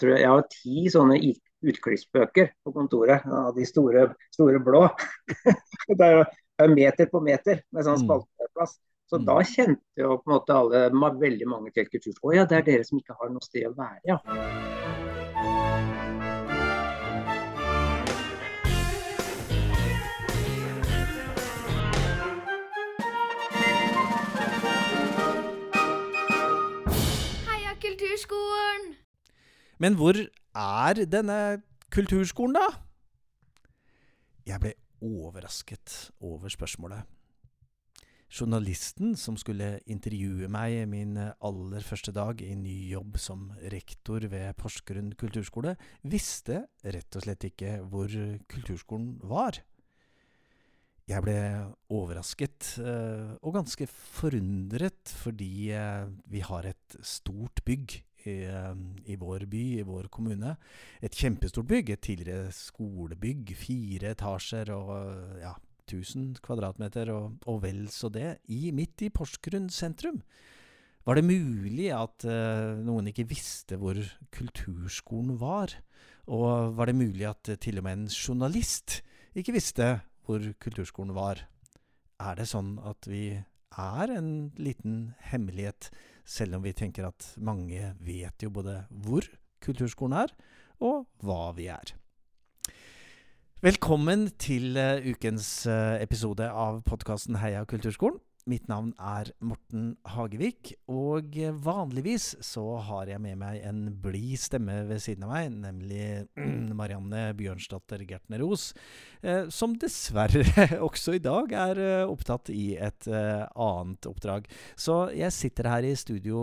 tror jeg, jeg har ti sånne utklippsbøker på kontoret av de store, store blå. det er meter på meter med sånn mm. spalteplass. Så mm. da kjente jo på en måte alle, veldig mange til kulturskolen. Å ja, det er dere som ikke har noe sted å være, ja. Men hvor er denne kulturskolen, da? Jeg ble overrasket over spørsmålet. Journalisten som skulle intervjue meg min aller første dag i ny jobb som rektor ved Porsgrunn kulturskole, visste rett og slett ikke hvor kulturskolen var. Jeg ble overrasket eh, og ganske forundret fordi eh, vi har et stort bygg i, i, vår by, i vår kommune. Et kjempestort bygg. Et tidligere skolebygg. Fire etasjer og ja, 1000 kvadratmeter og, og vel så det. I, midt i Porsgrunn sentrum. Var det mulig at uh, noen ikke visste hvor kulturskolen var? Og var det mulig at uh, til og med en journalist ikke visste hvor kulturskolen var? Er det sånn at vi er en liten hemmelighet selv om vi tenker at mange vet jo både hvor kulturskolen er, og hva vi er. Velkommen til uh, ukens uh, episode av podkasten Heia kulturskolen. Mitt navn er Morten Hagevik, og vanligvis så har jeg med meg en blid stemme ved siden av meg, nemlig Marianne Bjørnsdatter Gertner-Os, eh, som dessverre også i dag er eh, opptatt i et eh, annet oppdrag. Så jeg sitter her i studio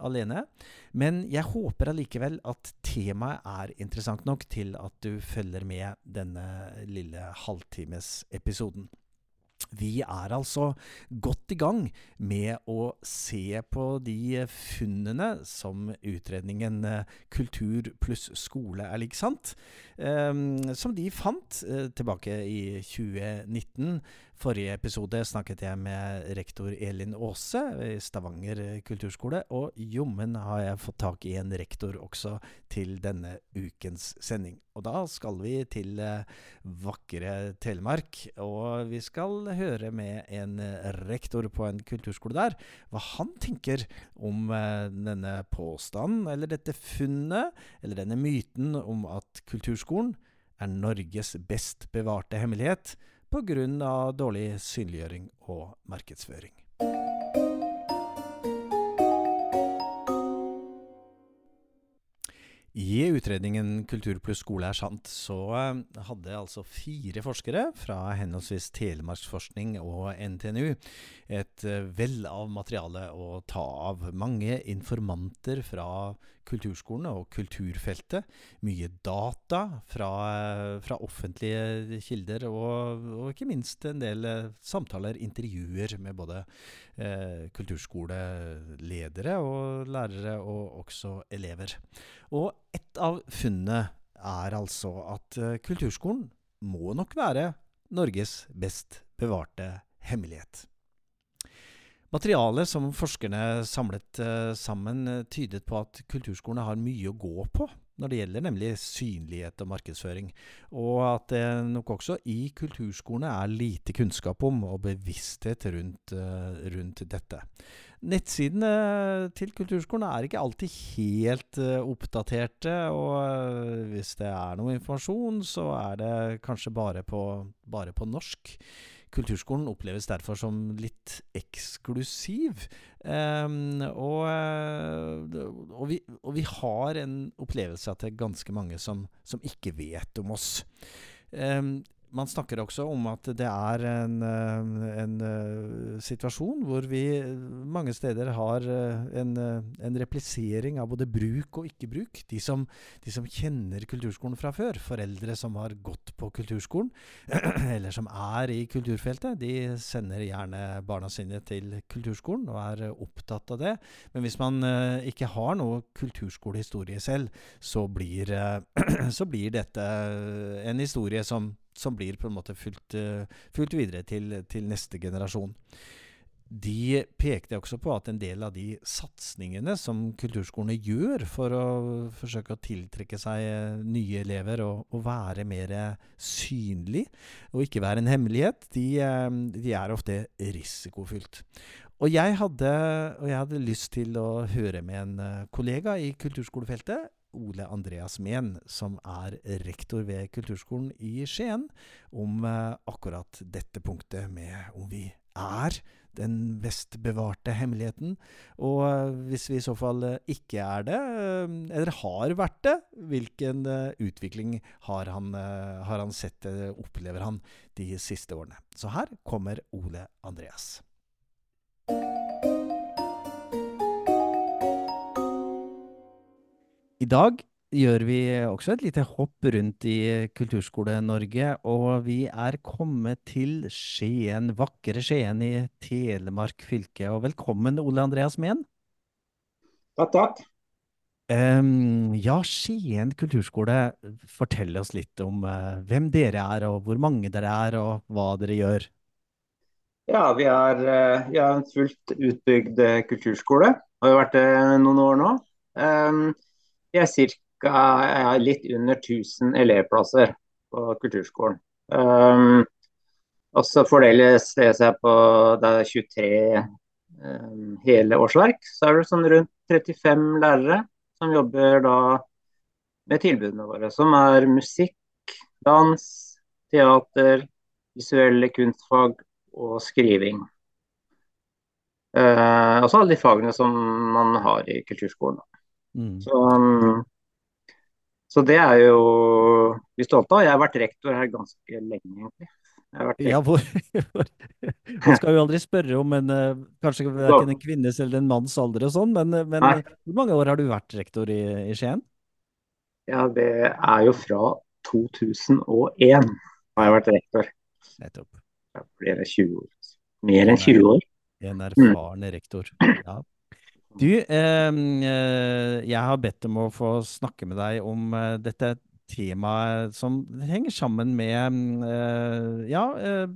alene, men jeg håper allikevel at temaet er interessant nok til at du følger med denne lille halvtimesepisoden. Vi er altså godt i gang med å se på de funnene som utredningen eh, Kultur pluss skole er lik sant, um, som de fant uh, tilbake i 2019 Forrige episode snakket jeg med rektor Elin Aase i Stavanger kulturskole, og jommen har jeg fått tak i en rektor også til denne ukens sending. Og da skal vi til eh, vakre Telemark, og vi skal høre med en rektor på en kulturskole der hva han tenker om eh, denne påstanden, eller dette funnet, eller denne myten om at kulturskolen er Norges best bevarte hemmelighet pga. dårlig synliggjøring og markedsføring. I utredningen Kultur pluss skole er sant, så eh, hadde altså fire forskere fra henholdsvis Telemarksforskning og NTNU et eh, vell av materiale å ta av. Mange informanter fra kulturskolene og kulturfeltet. Mye data fra, eh, fra offentlige kilder, og, og, ikke minst en del samtaler, intervjuer med både eh, kulturskoleledere og lærere, og også elever. Og et av funnene er altså at uh, kulturskolen må nok være Norges best bevarte hemmelighet. Materialet som forskerne samlet uh, sammen, uh, tydet på at kulturskolene har mye å gå på når det gjelder nemlig synlighet og markedsføring, og at det nok også i kulturskolene er lite kunnskap om og bevissthet rundt, rundt dette. Nettsidene til kulturskolen er ikke alltid helt oppdaterte, og hvis det er noe informasjon, så er det kanskje bare på, bare på norsk. Kulturskolen oppleves derfor som litt eksklusiv. Um, og, uh, og, vi, og, vi, har en opplevelse at det er ganske mange som, som ikke vet om oss. Um, man snakker også om at det er en, eh, en, uh, situasjon hvor vi mange steder har en, en, replisering av både bruk og ikke-bruk. De, de, som kjenner kulturskolen fra før, foreldre som har gått på kulturskolen, eller som er i kulturfeltet, de sender gjerne barna sine til kulturskolen og er opptatt av det. Men hvis man ikke har noe kulturskolehistorie selv, så blir, så blir dette en historie som som blir på en måte fulgt, uh, fulgt videre til, til, neste generasjon. de pekte også på at en del av de satsingene som kulturskolene gjør for å forsøke å tiltrekke seg eh, nye elever og, og være mer synlig, og ikke være en hemmelighet, de, eh, de er ofte risikofylt. Og jeg, hadde, og jeg hadde lyst til å høre med en eh, kollega i kulturskolefeltet, Ole Andreas Mehn, som er rektor ved Kulturskolen i Skien, om akkurat dette punktet med om vi er den best bevarte hemmeligheten. Og eh, hvis vi i så fall eh, ikke er det, eh, eller har vært det, hvilken utvikling har han, har han sett, opplever han, de siste årene? Så her kommer Ole Andreas. I dag gjør vi også et lite hopp rundt i Kulturskole-Norge, og vi er kommet til Skien, vakre Skien i Telemark fylke. Og velkommen, Ole Andreas Mehn. Takk, takk. Um, ja, Skien kulturskole, fortell oss litt om uh, hvem dere er, og hvor mange dere er, og hva dere gjør. Ja, vi er, uh, vi er en fullt utbygd uh, kulturskole. Har jo vært det noen år nå. Um, vi er ca. litt under 1000 elevplasser på kulturskolen. Um, og så fordeles det seg på det er 23 um, hele årsverk. Så er det sånn rundt 35 lærere som jobber da med tilbudene våre. Som er musikk, dans, teater, visuelle kunstfag og skriving. Uh, også alle de fagene som man har i kulturskolen. Mm. Så um, så det er jo vi stolte av. Jeg har vært rektor her ganske lenge, egentlig. Ja, hvor, Man skal jo aldri spørre om en, det kanskje verken en kvinnes eller en manns alder og sånn, men, eh, men hvor mange år har du vært rektor i, i, Skien? Ja, det er jo fra 2001 har jeg vært rektor. Nettopp. Det 20 år. Mer enn 20 år. En erfaren mm. rektor. Ja. Du, eh, jeg har bedt om å få snakke med deg om eh, dette temaet som henger sammen med eh, ja,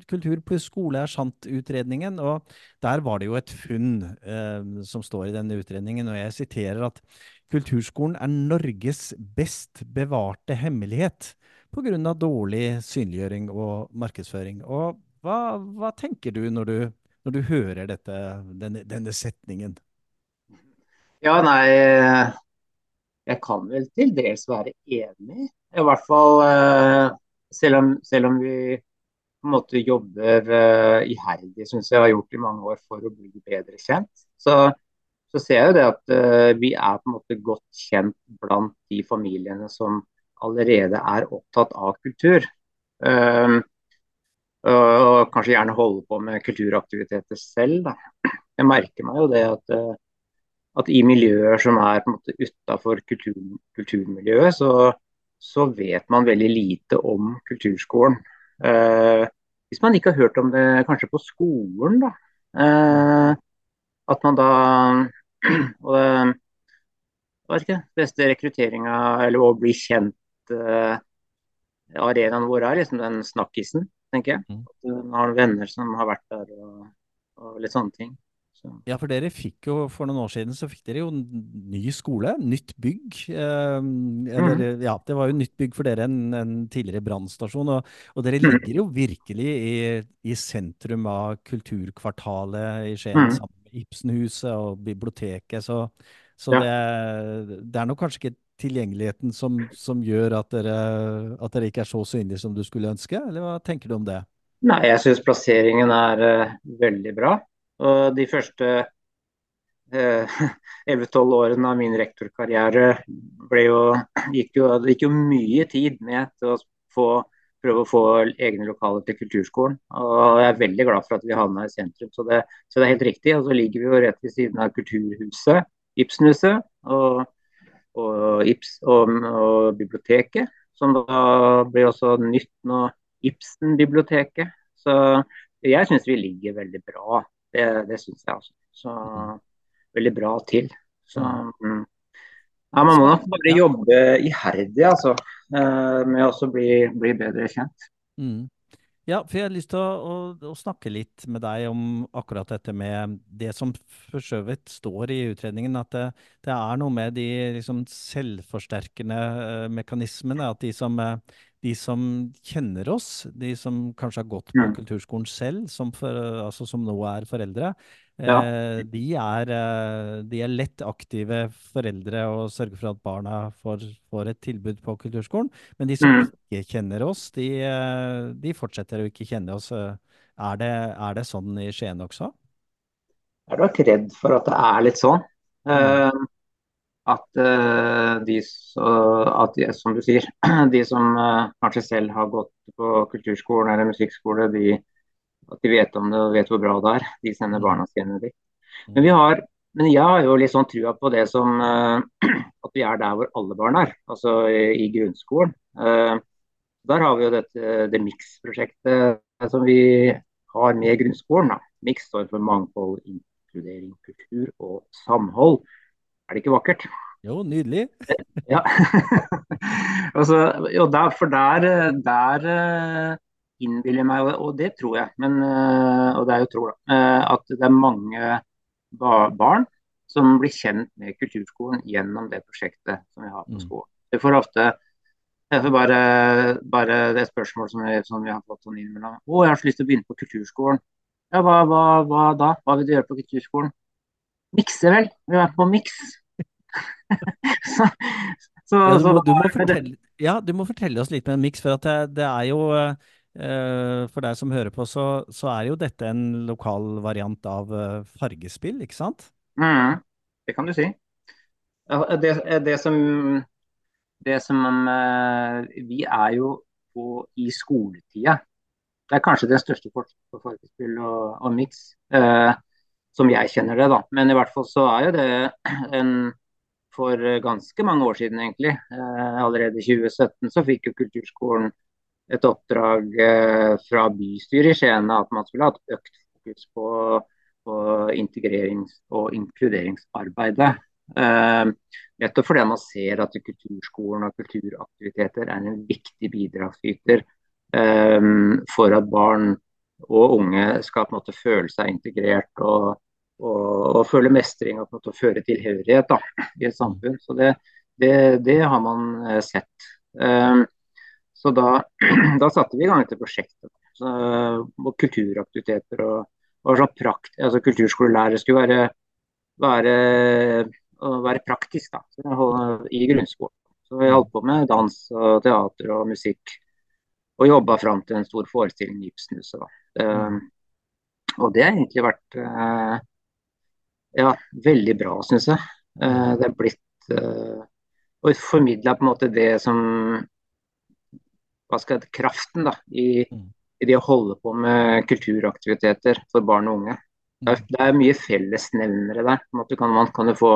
Kultur på skole er sant-utredningen. Og der var det jo et funn som står i denne utredningen, og jeg siterer at kulturskolen er Norges best bevarte hemmelighet pga. dårlig synliggjøring og markedsføring. Og hva, hva tenker du når du, når du hører dette, denne, denne setningen? Ja, nei Jeg kan vel til dels være enig. I hvert fall eh, selv om, selv om vi på en måte jobber uh, iherdig, syns jeg har gjort i mange år for å bli bedre kjent. Så, så ser jeg jo det at uh, vi er på en måte godt kjent blant de familiene som allerede er opptatt av kultur. Uh, og kanskje gjerne holde på med kulturaktiviteter selv. Da. Jeg merker meg jo det at at i miljøer som er på en måte utafor kultur, kulturmiljøet, så, så, vet man veldig lite om kulturskolen. Eh, hvis man ikke har hørt om det kanskje på skolen, da. Eh, at man da og det, vet ikke, beste rekrutteringa eller å bli kjent eh, arenaen vår er liksom den snakkisen, tenker jeg. Mm. At man har venner som har vært der og, og litt sånne ting. Ja, for dere fikk jo for noen år siden så fikk dere jo ny skole, nytt bygg. Eh, eller, mm. ja, det var jo nytt bygg for dere, en, en tidligere brannstasjon. Og, og, dere mm. ligger jo virkelig i, i sentrum av kulturkvartalet i Skien, mm. sammen med Ibsenhuset og biblioteket. Så, så ja. det, det, er nok kanskje ikke tilgjengeligheten som, som gjør at dere, at dere, ikke er så synlige som du skulle ønske, eller hva tenker du om det? Nei, jeg syns plasseringen er uh, veldig bra. Og de første eh, 11-12 årene av min rektorkarriere jo, gikk, jo, det gikk jo mye tid med til å få, prøve å få egne lokaler til kulturskolen. Og jeg er veldig glad for at vi havna i sentrum, så det, så det, er helt riktig. Og så ligger vi jo rett ved siden av Kulturhuset, Ibsenhuset og, og, Ips, og, og biblioteket. Som da blir også nytt nå, Ibsen-biblioteket. Så jeg syns vi ligger veldig bra det, det syns jeg også. Så veldig bra til. Så mm. ja, man må nok bare jobbe iherdig altså, eh, med å bli, bli bedre kjent. Mm. Ja, for jeg har lyst til å, å, å, snakke litt med deg om akkurat dette med det som for så vidt står i utredningen, at det, det er noe med de liksom, selvforsterkende uh, mekanismene. At de som, uh, de som, kjenner oss, de som kanskje har gått på mm. kulturskolen selv, som, for, altså, som nå er foreldre, ja. Eh, de, er, eh, de, er, lett aktive foreldre og sørger for at barna får, får et tilbud på kulturskolen. Men de som mm. ikke kjenner oss, de, eh, de, fortsetter å ikke kjenne oss. Er det, er det, sånn i Skien også? Jeg er nok redd for at det er litt sånn. Mm. Uh, at, uh, de, at de, som du sier, de som uh, kanskje selv har gått på kulturskolen eller musikkskole, de, at de vet om det og vet hvor bra det er. De sender barna sine dit. Men, vi har, men jeg har jo litt sånn trua på det som uh, at vi er der hvor alle barn er, altså i, i grunnskolen. Der har vi jo dette det Mix-prosjektet som vi har med grunnskolen. Da. Mix står for mangfold, inkludering, kultur og samhold. Er det ikke vakkert? Jo, nydelig. ja. altså, jo, der, for der, der innbiller meg, og det tror jeg, men, eh, og det er jo tro, da, eh, at det er mange barn som blir kjent med kulturskolen gjennom det prosjektet som vi har på mm. skolen. Det får ofte jeg får bare, bare det spørsmålet som vi, som vi har fått sånn innimellom. Å, jeg har så lyst til å begynne på kulturskolen. Ja, hva, hva, hva, da? Hva vil du gjøre på kulturskolen? Mikse, vel. Vi er på miks. så, så, ja, du, må, du, må fortelle, ja, du må fortelle oss litt med en miks, for det, det, er jo uh, Eh, for deg som hører på, så, så, er jo dette en lokal variant av eh, fargespill, ikke sant? Mm, det kan du si. Det, det som, det som eh, Vi er jo på, i skoletida. Det er kanskje den største forskjellen på fargespill og, og miks, eh, som jeg kjenner det. da. Men i hvert fall så er jo det en For ganske mange år siden, egentlig, eh, allerede i 2017, så fikk jo kulturskolen et oppdrag eh, fra bystyret i Skien at man skulle hatt økt fokus på, på integrerings- og inkluderingsarbeidet. Eh, nettopp fordi man ser at kulturskolen og kulturaktiviteter er en viktig bidragsyter eh, for at barn og unge skal på en måte føle seg integrert og, og, og føle mestring og føle tilhørighet da, i et samfunn. Så det, det, det har man eh, sett. Um, så da, da, satte vi i gang dette prosjektet. Så, og kulturaktiviteter og, og sånn prakt, altså kulturskolelærere skulle være, være, være praktisk da, i grunnskolen. Så vi holdt på med dans og teater og musikk. Og jobba fram til en stor forestilling i Ibsenhuset. Um, og det har egentlig vært uh, ja, veldig bra, syns jeg. Uh, det er blitt uh, Og formidla på en måte det som hva skal jeg, kraften da, i, mm. i, det å holde på med kulturaktiviteter for barn og unge. Det er, mm. det er mye fellesnevnere der. På en måte kan man kan få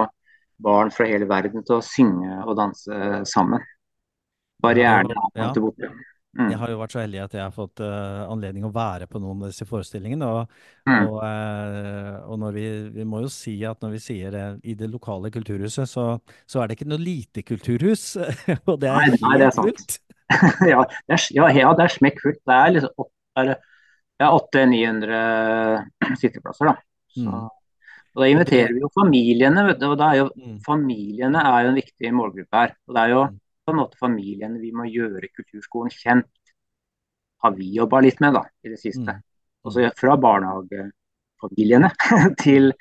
barn fra hele verden til å synge og danse sammen. Barrierene er ja. borte. Mm. Jeg har jo vært så heldig at jeg har fått uh, anledning å være på noen av disse forestillingene. Og, mm. og, uh, og når vi, vi, må jo si at når vi sier det i det lokale kulturhuset, så, så er det ikke noe lite kulturhus. og det er nei, helt fullt. ja, det er, ja, ja, det er smekkfullt. Det er liksom ja, 800-900 sitteplasser, da. Så, mm. og Da inviterer vi jo familiene. vet du, og er jo, mm. Familiene er jo en viktig målgruppe her. og Det er jo mm. På en måte familiene vi må gjøre kulturskolen kjent. Har vi jobba litt med da, i det siste. Mm. Også fra barnehagefamiliene til,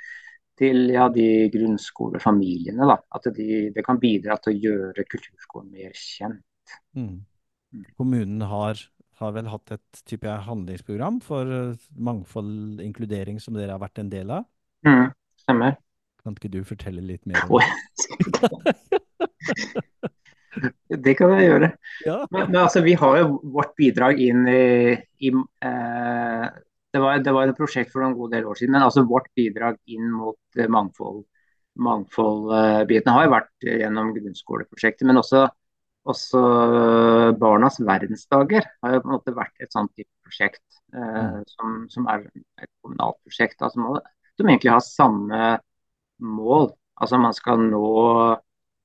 til ja, de grunnskolefamiliene. da, At de, det kan bidra til å gjøre kulturskolen mer kjent. Mm. Kommunen har, har, vel hatt et type handlingsprogram for eh, mangfold inkludering som dere har vært en del av? Mm, stemmer. Kan ikke du fortelle litt mer om det? det kan jeg gjøre. Ja. Men, men, altså, vi har jo vårt bidrag inn i, i eh, det, var, det, var, et prosjekt for en god del år siden, men altså vårt bidrag inn mot eh, mangfold mangfoldbiten uh, har vært gjennom grunnskoleprosjektet, men også også øh, Barnas verdensdager har jo på en måte vært et sånt type prosjekt eh, mm. som, som, er et kommunalt prosjekt. Altså, som egentlig har samme mål. Altså Man skal nå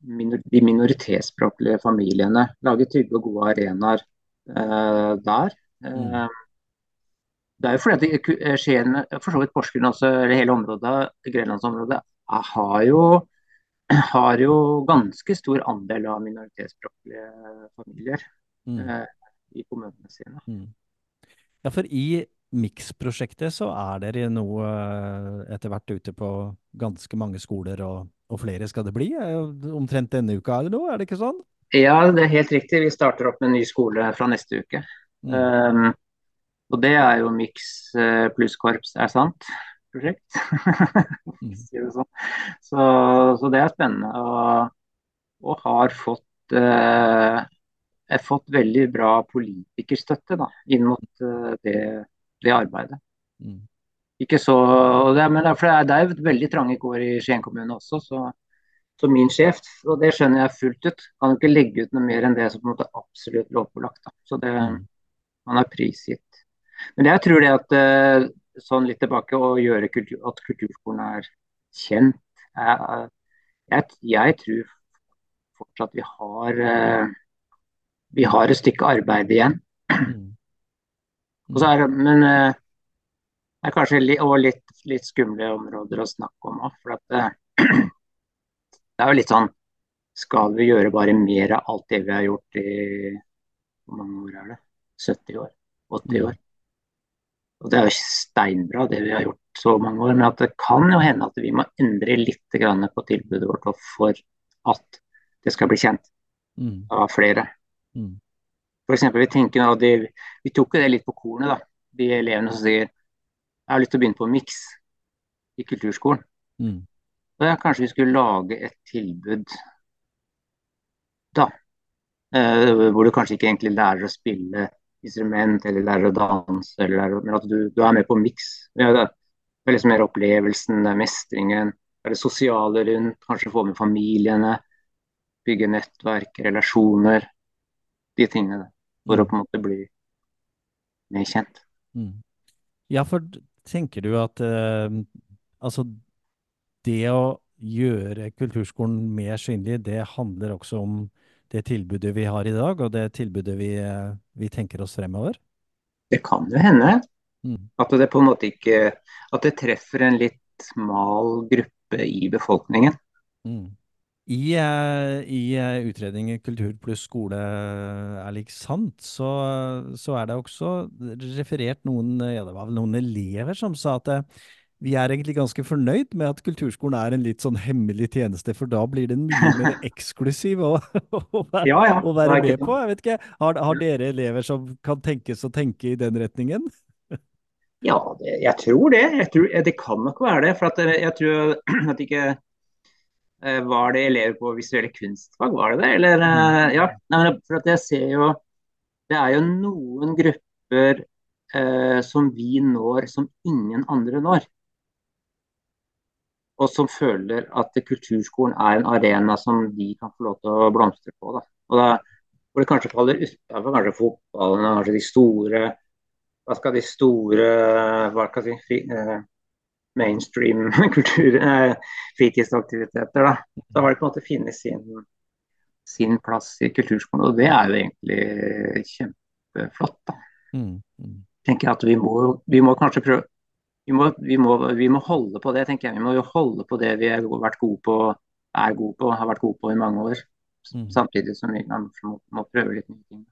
minor de minoritetsspråklige familiene. Lage trygge og gode arenaer eh, der. Eh, mm. Det er jo fordi at eh, Skien, for så vidt Porsgrunn også, eller hele området, grenlandsområdet, har jo, har jo ganske stor andel av minoritetsspråklige familier mm. eh, i kommunene sine. Mm. Ja, for i Mix-prosjektet så er dere nå etter hvert ute på ganske mange skoler, og, og, flere skal det bli? Omtrent denne uka eller noe, er det ikke sånn? Ja, det er helt riktig. Vi starter opp med en ny skole fra neste uke. Mm. Um, og det er jo Mix eh, pluss korps er sant prosjekt. mm. så, så, det er spennende. Og, og har fått, uh, fått veldig bra politikerstøtte da, inn mot uh, det, det, arbeidet. Mm. Ikke så, det, men det er, det er veldig trange kår i Skien kommune også, så, så, min sjef, og det skjønner jeg fullt ut, kan ikke legge ut noe mer enn det som på en måte er absolutt lovpålagt. Da. Så det, man han er prisgitt men jeg tror det at eh, sånn litt tilbake å gjøre kultur, at kulturskolen er kjent jeg, jeg, jeg, tror fortsatt vi har eh, vi har et stykke arbeid igjen. Mm. Er, men eh, det er kanskje li, litt, litt, skumle områder å snakke om òg. For at, det er jo litt sånn Skal vi gjøre bare mer av alt det vi har gjort i Hvor mange år er det? 70 år? 80 år? Og Det er jo steinbra det vi har gjort så mange år, men at det kan jo hende at vi må endre litt på tilbudet vårt for at det skal bli kjent mm. av flere. Mm. For eksempel, vi, tenker, vi tok jo det litt på kornet, da. de elevene som sier jeg har lyst til å begynne på miks i kulturskolen. Mm. Da kanskje vi skulle lage et tilbud da, eh, hvor du kanskje ikke egentlig lærer å spille instrument eller lærer å danse, eller lærer, men at du, du, er med på miks. Ja, det er liksom mer opplevelsen, mestringen, det det sosiale rundt, kanskje få med familiene. Bygge nettverk, relasjoner. De tingene. For å på en måte bli mer kjent. Mm. Ja, for tenker du at uh, altså det å gjøre kulturskolen mer synlig, det handler også om det tilbudet vi har i dag, og det tilbudet vi, vi tenker oss fremover? Det kan jo hende. Mm. At det på en måte ikke At det treffer en litt smal gruppe i befolkningen. Mm. I, uh, i uh, utredningen Kultur pluss skole er lik sant, så, så, er det også referert noen, ja, det var vel noen elever som sa at uh, vi er egentlig ganske fornøyd med at kulturskolen er en litt sånn hemmelig tjeneste, for da blir den mye mer eksklusiv å, å, være, ja, ja. å være med på. Jeg vet ikke, har, har, dere elever som kan tenkes å tenke i den retningen? Ja, det, jeg tror det. Jeg tror, det kan nok være det. For at, eh, jeg tror at ikke eh, Var det elever på visuelle kunstfag, var det det? Eller, ja. Nei, ja, for at jeg ser jo Det er jo noen grupper eh, som vi når som ingen andre når og som føler at kulturskolen er en arena som de kan få lov til å blomstre på. Da. Og da, hvor det kanskje faller utenfor kanskje fotballen og kanskje de store hva skal de store hva skal eh, mainstream kultur, eh, fritidsaktiviteter. Da. da har de på en måte funnet sin, sin, plass i kulturskolen, og det er jo egentlig kjempeflott. da. Mm, mm. tenker at vi må, vi må kanskje prøve vi må, vi, må, vi må, holde på det, tenker jeg. Vi må jo holde på det vi har vært gode på, er gode på, har vært gode på i mange år. Mm. Samtidig som vi må, må, prøve litt nye ting.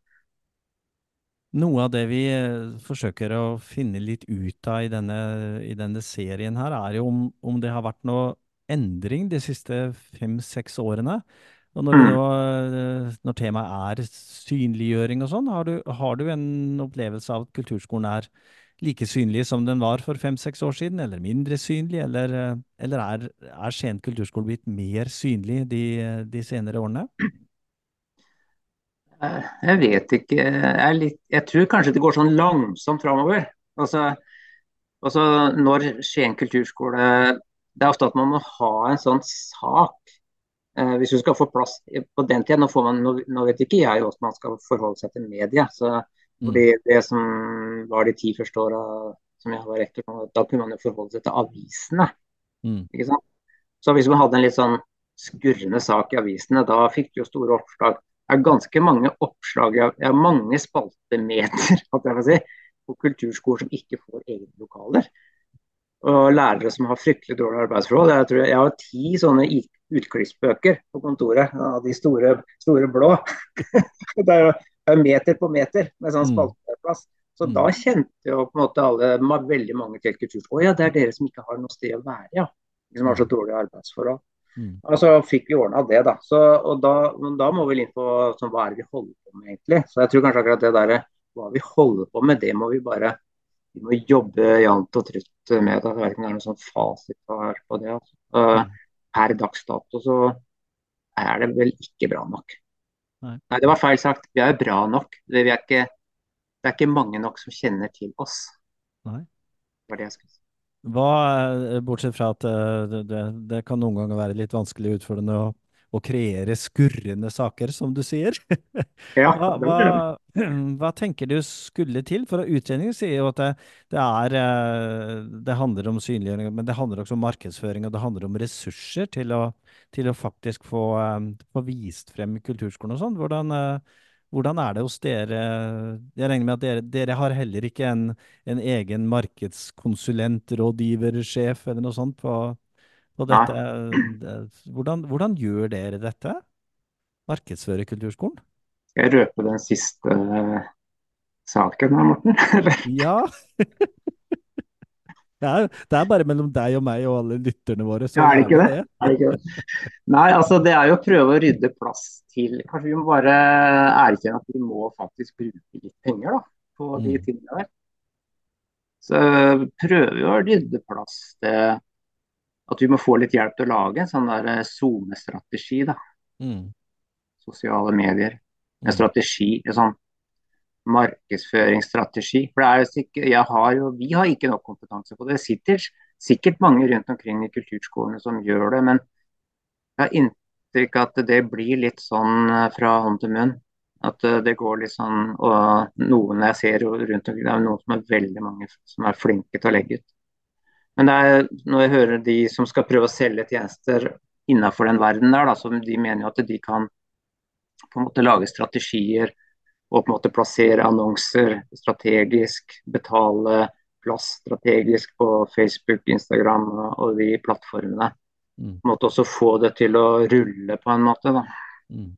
Noe av det vi eh, forsøker å finne litt ut av i denne, i denne serien her, er jo om, om, det har vært noe endring de siste fem-seks årene. Og når, mm. Eh, når, temaet er synliggjøring og sånn, har, har, du en opplevelse av at kulturskolen er like synlig som den var for fem-seks år siden, eller mindre synlig? Eller, eh, eller er, er Skien kulturskole blitt mer synlig de, de, senere årene? Jeg vet ikke. Jeg, litt, jeg, tror kanskje det går sånn langsomt framover. Altså, altså, når Skien kulturskole Det er ofte at man må ha en sånn sak. Eh, hvis du skal få plass på den tida, nå, nå, nå, vet ikke jeg hvordan man skal forholde seg til media. så Mm. Fordi Det som var de ti første åra som jeg var rektor, da kunne man jo forholde seg til avisene. Mm. ikke sant? Så hvis man hadde en litt sånn skurrende sak i avisene, da fikk du jo store oppslag. Det er ganske mange oppslag, ja, mange spaltemeter, si, på kulturskoler som ikke får egne lokaler. Og lærere som har fryktelig dårlige arbeidsforhold. Jeg, tror jeg har ti sånne utklippsbøker på kontoret av de store, store blå. det er meter på meter med sånn mm. spalteplass. Så mm. da kjente jo på en måte alle, veldig mange til kulturskoler. Å ja, det er dere som ikke har noe sted å være, ja. De som har så dårlige arbeidsforhold. Mm. Så fikk vi ordna det, da. Så, og da, da, må vi inn på sånn, hva er det vi holder på med, egentlig. Så jeg tror kanskje akkurat det der hva vi holder på med, det må vi bare vi må jobbe jevnt og trutt med. Det. er ikke noen sånn fasit på det. Altså. Uh, per dags dato så er det vel ikke bra nok. Nei. Nei, det var feil sagt. Vi er bra nok. Det, er ikke, det er ikke mange nok som kjenner til oss. Nei. Det var det jeg skulle si. Hva, bortsett fra at det, det, det, kan noen ganger være litt vanskelig utfordrende å, å kreere skurrende saker, som du sier. Ja, hva, hva, hva, tenker du skulle til? For utredningen sier jo at det, det, er, eh, det handler om synliggjøring, men det handler også om markedsføring, og det handler om ressurser til å, til å faktisk få, eh, få, vist frem kulturskolen og sånn. Hvordan, eh, hvordan er det hos dere? Jeg regner med at dere, dere har heller ikke en, en egen markedskonsulent, rådgiver, sjef eller noe sånt på, på dette. Hvordan, hvordan, gjør dere dette? Markedsføre kulturskolen? Skal jeg røpe den siste saken her, Morten? ja. Det er, det er, bare mellom deg og meg og alle lytterne våre. ja, er det det? det? Er ikke det? Nei, altså det er jo å prøve å rydde plass til Kanskje vi må bare erkjenne at vi må faktisk bruke litt penger da, på de mm. tingene der. Så prøver vi å rydde plass til at vi må få litt hjelp til å lage en sånn der eh, sonestrategi. da. Mm. Sosiale medier. En mm. strategi, en sånn markedsføringsstrategi. For det er jo sikkert, har jo, Vi har ikke nok kompetanse på det. Det sitter sikkert mange rundt omkring i kulturskolene som gjør det, men jeg har inntrykk av at det blir litt sånn eh, fra hånd til munn. At eh, det går litt sånn Og noen jeg ser rundt omkring, det er noen som er veldig mange som er flinke til å legge ut. Men det er, når jeg hører de som skal prøve å selge tjenester innenfor den verden der, da, så de mener jo at de kan på en måte lage strategier og på en måte plassere annonser strategisk, betale plass strategisk på Facebook, Instagram og de plattformene. Mm. På en måte også få det til å rulle på en måte. da. Mm.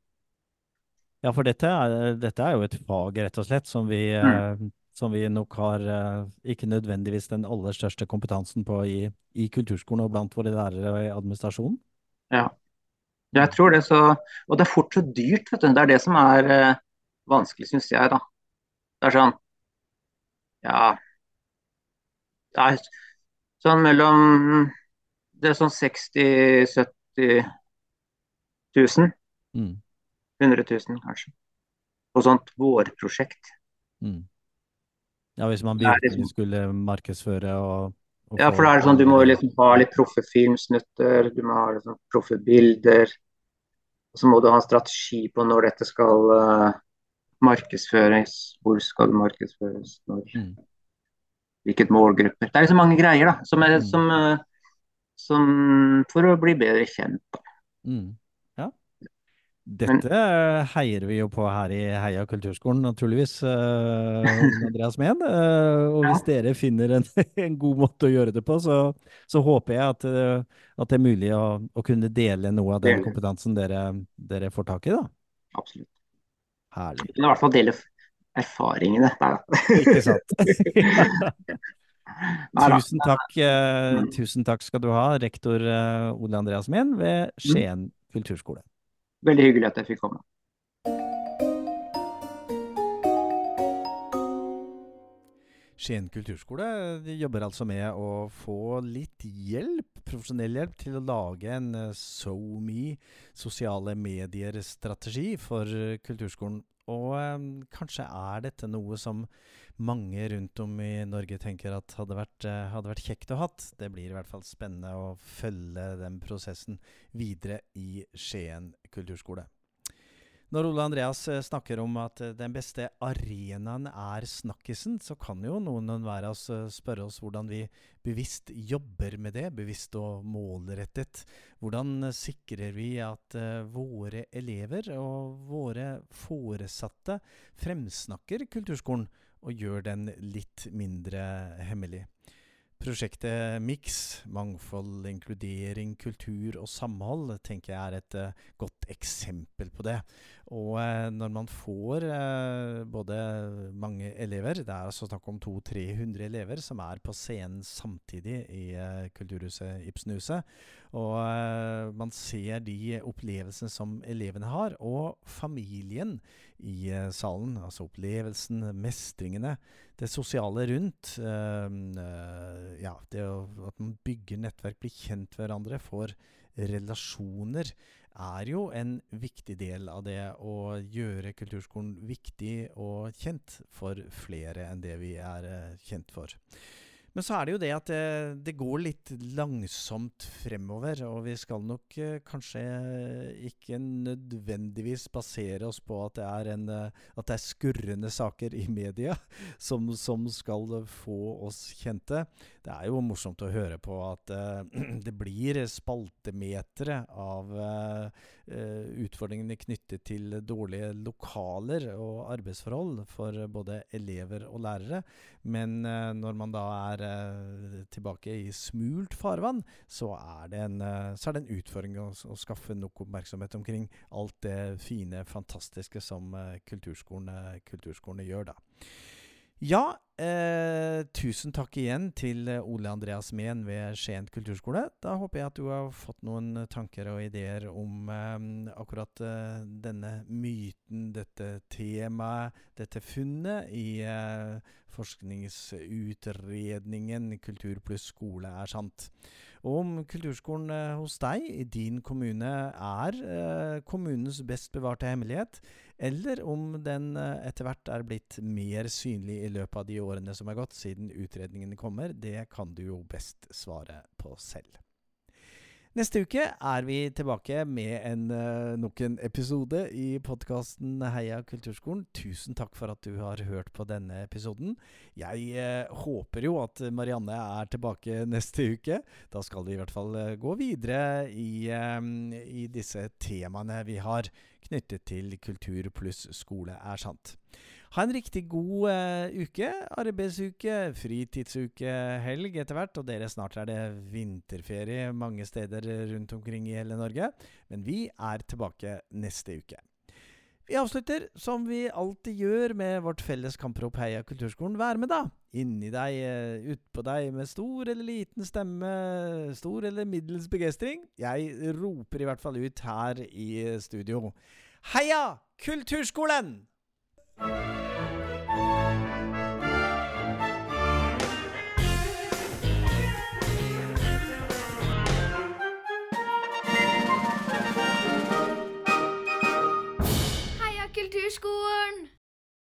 Ja, for dette er, dette er, jo et fag, rett og slett, som vi, mm. eh, som vi nok har eh, ikke nødvendigvis den aller største kompetansen på i, i kulturskolen og blant våre lærere i administrasjonen. Ja, jeg tror det. Så, og det er fort så dyrt, vet du. Det er det som er eh, vanskelig, syns jeg, da. Det er sånn Ja. Det er sånn mellom Det er sånn 60 000-70 000. Mm. 100 000, kanskje. På sånt vårprosjekt. Mm. Ja, hvis man virkelig liksom, skulle markedsføre og, og Ja, for da er det sånn du må liksom ha litt proffe filmsnutter, du må ha liksom proffe bilder. Og så må du ha en strategi på når dette skal uh, markedsføres, hvor skal det markedsføres, når, mm. hvilket målgrupper. Det er så mange greier da, som, er, mm. som, eh, som for å bli bedre kjent. Mm. Ja. Dette Men, heier vi jo på her i Heia kulturskolen, naturligvis, uh, Andreas Mehn. Uh, og hvis ja. dere finner en, en, god måte å gjøre det på, så, så håper jeg at, at, det er mulig å, å, kunne dele noe av den kompetansen dere, dere får tak i. da. Absolutt. Herlig. I hvert fall dele erfaringene. Ikke sant. tusen, takk, eh, tusen takk skal du ha, rektor eh, Ole Andreas Mien ved mm. Skien kulturskole. Veldig hyggelig at jeg fikk komme. Skien kulturskole jobber altså med å få litt hjelp, profesjonell hjelp, til å lage en eh, SoMe sosiale medier-strategi for kulturskolen. Og eh, kanskje er dette noe som mange rundt om i Norge tenker at hadde vært, uh, hadde vært kjekt å hatt. Det blir i hvert fall spennende å følge den prosessen videre i Skien kulturskole. Når Ole Andreas eh, snakker om at eh, den beste arenaen er snakkisen, så kan jo noen hver av oss eh, spørre oss hvordan vi bevisst jobber med det, bevisst og målrettet. Hvordan sikrer vi at våre elever og våre foresatte fremsnakker kulturskolen og gjør den litt mindre hemmelig? Prosjektet Mix, mangfold, inkludering, kultur og samhold, tenker jeg er et uh, godt eksempel på det. Og uh, når man får uh, både mange elever, det er altså snakk om 200-300 elever som er på scenen samtidig i Kulturhuset Ibsenhuset, og man ser de opplevelsene som elevene har, og familien i salen, altså opplevelsen, mestringene, det sosiale rundt. Uh, ja, det at man bygger nettverk, blir kjent hverandre, får relasjoner, er jo en viktig del av det å gjøre kulturskolen viktig og kjent for flere enn det vi er eh, kjent for. Men så er det jo det at det, det, går litt langsomt fremover, og vi skal nok eh, kanskje ikke nødvendigvis basere oss på at det er, en, eh, at det er skurrende saker i media som, som, skal få oss kjente. Det er jo morsomt å høre på at eh, det blir spaltemetere av eh, eh, utfordringene knyttet til dårlige lokaler og arbeidsforhold for både elever og lærere, men eh, når man da er Eh, tilbake i smult farvann, så er det en, eh, er det en utfordring å, å, skaffe nok oppmerksomhet omkring alt det fine, fantastiske som eh, kulturskolene, kulturskolene gjør, da. Ja, eh, tusen takk igjen til Ole Andreas Mehn ved Skien kulturskole. Da håper jeg at du har fått noen tanker og ideer om eh, akkurat eh, denne myten, dette temaet, dette funnet i eh, forskningsutredningen 'Kultur pluss skole er sant'. Og om kulturskolen eh, hos deg i din kommune er eh, kommunens best bevarte hemmelighet, eller om den etter hvert er blitt mer synlig i løpet av de årene som er gått siden utredningen kommer, det kan du jo best svare på selv. Neste uke er vi tilbake med en, uh, nok en episode i podkasten Heia kulturskolen. Tusen takk for at du har hørt på denne episoden. Jeg uh, håper jo at Marianne er tilbake neste uke. Da skal vi i hvert fall uh, gå videre i, i disse temaene vi har knyttet til kultur pluss skole er sant. Ha en riktig god uh, uke. Arbeidsuke, fritidsuke, helg etter hvert. Og dere, snart er det vinterferie mange steder rundt omkring i hele Norge. Men vi er tilbake neste uke. Vi avslutter som vi alltid gjør med vårt felles kamprop Heia kulturskolen. Vær med, da! Inni deg, uh, utpå deg, med stor eller liten stemme, stor eller middels begeistring. Jeg roper i hvert fall ut her i studio. Heia Kulturskolen! Heia Kulturskolen!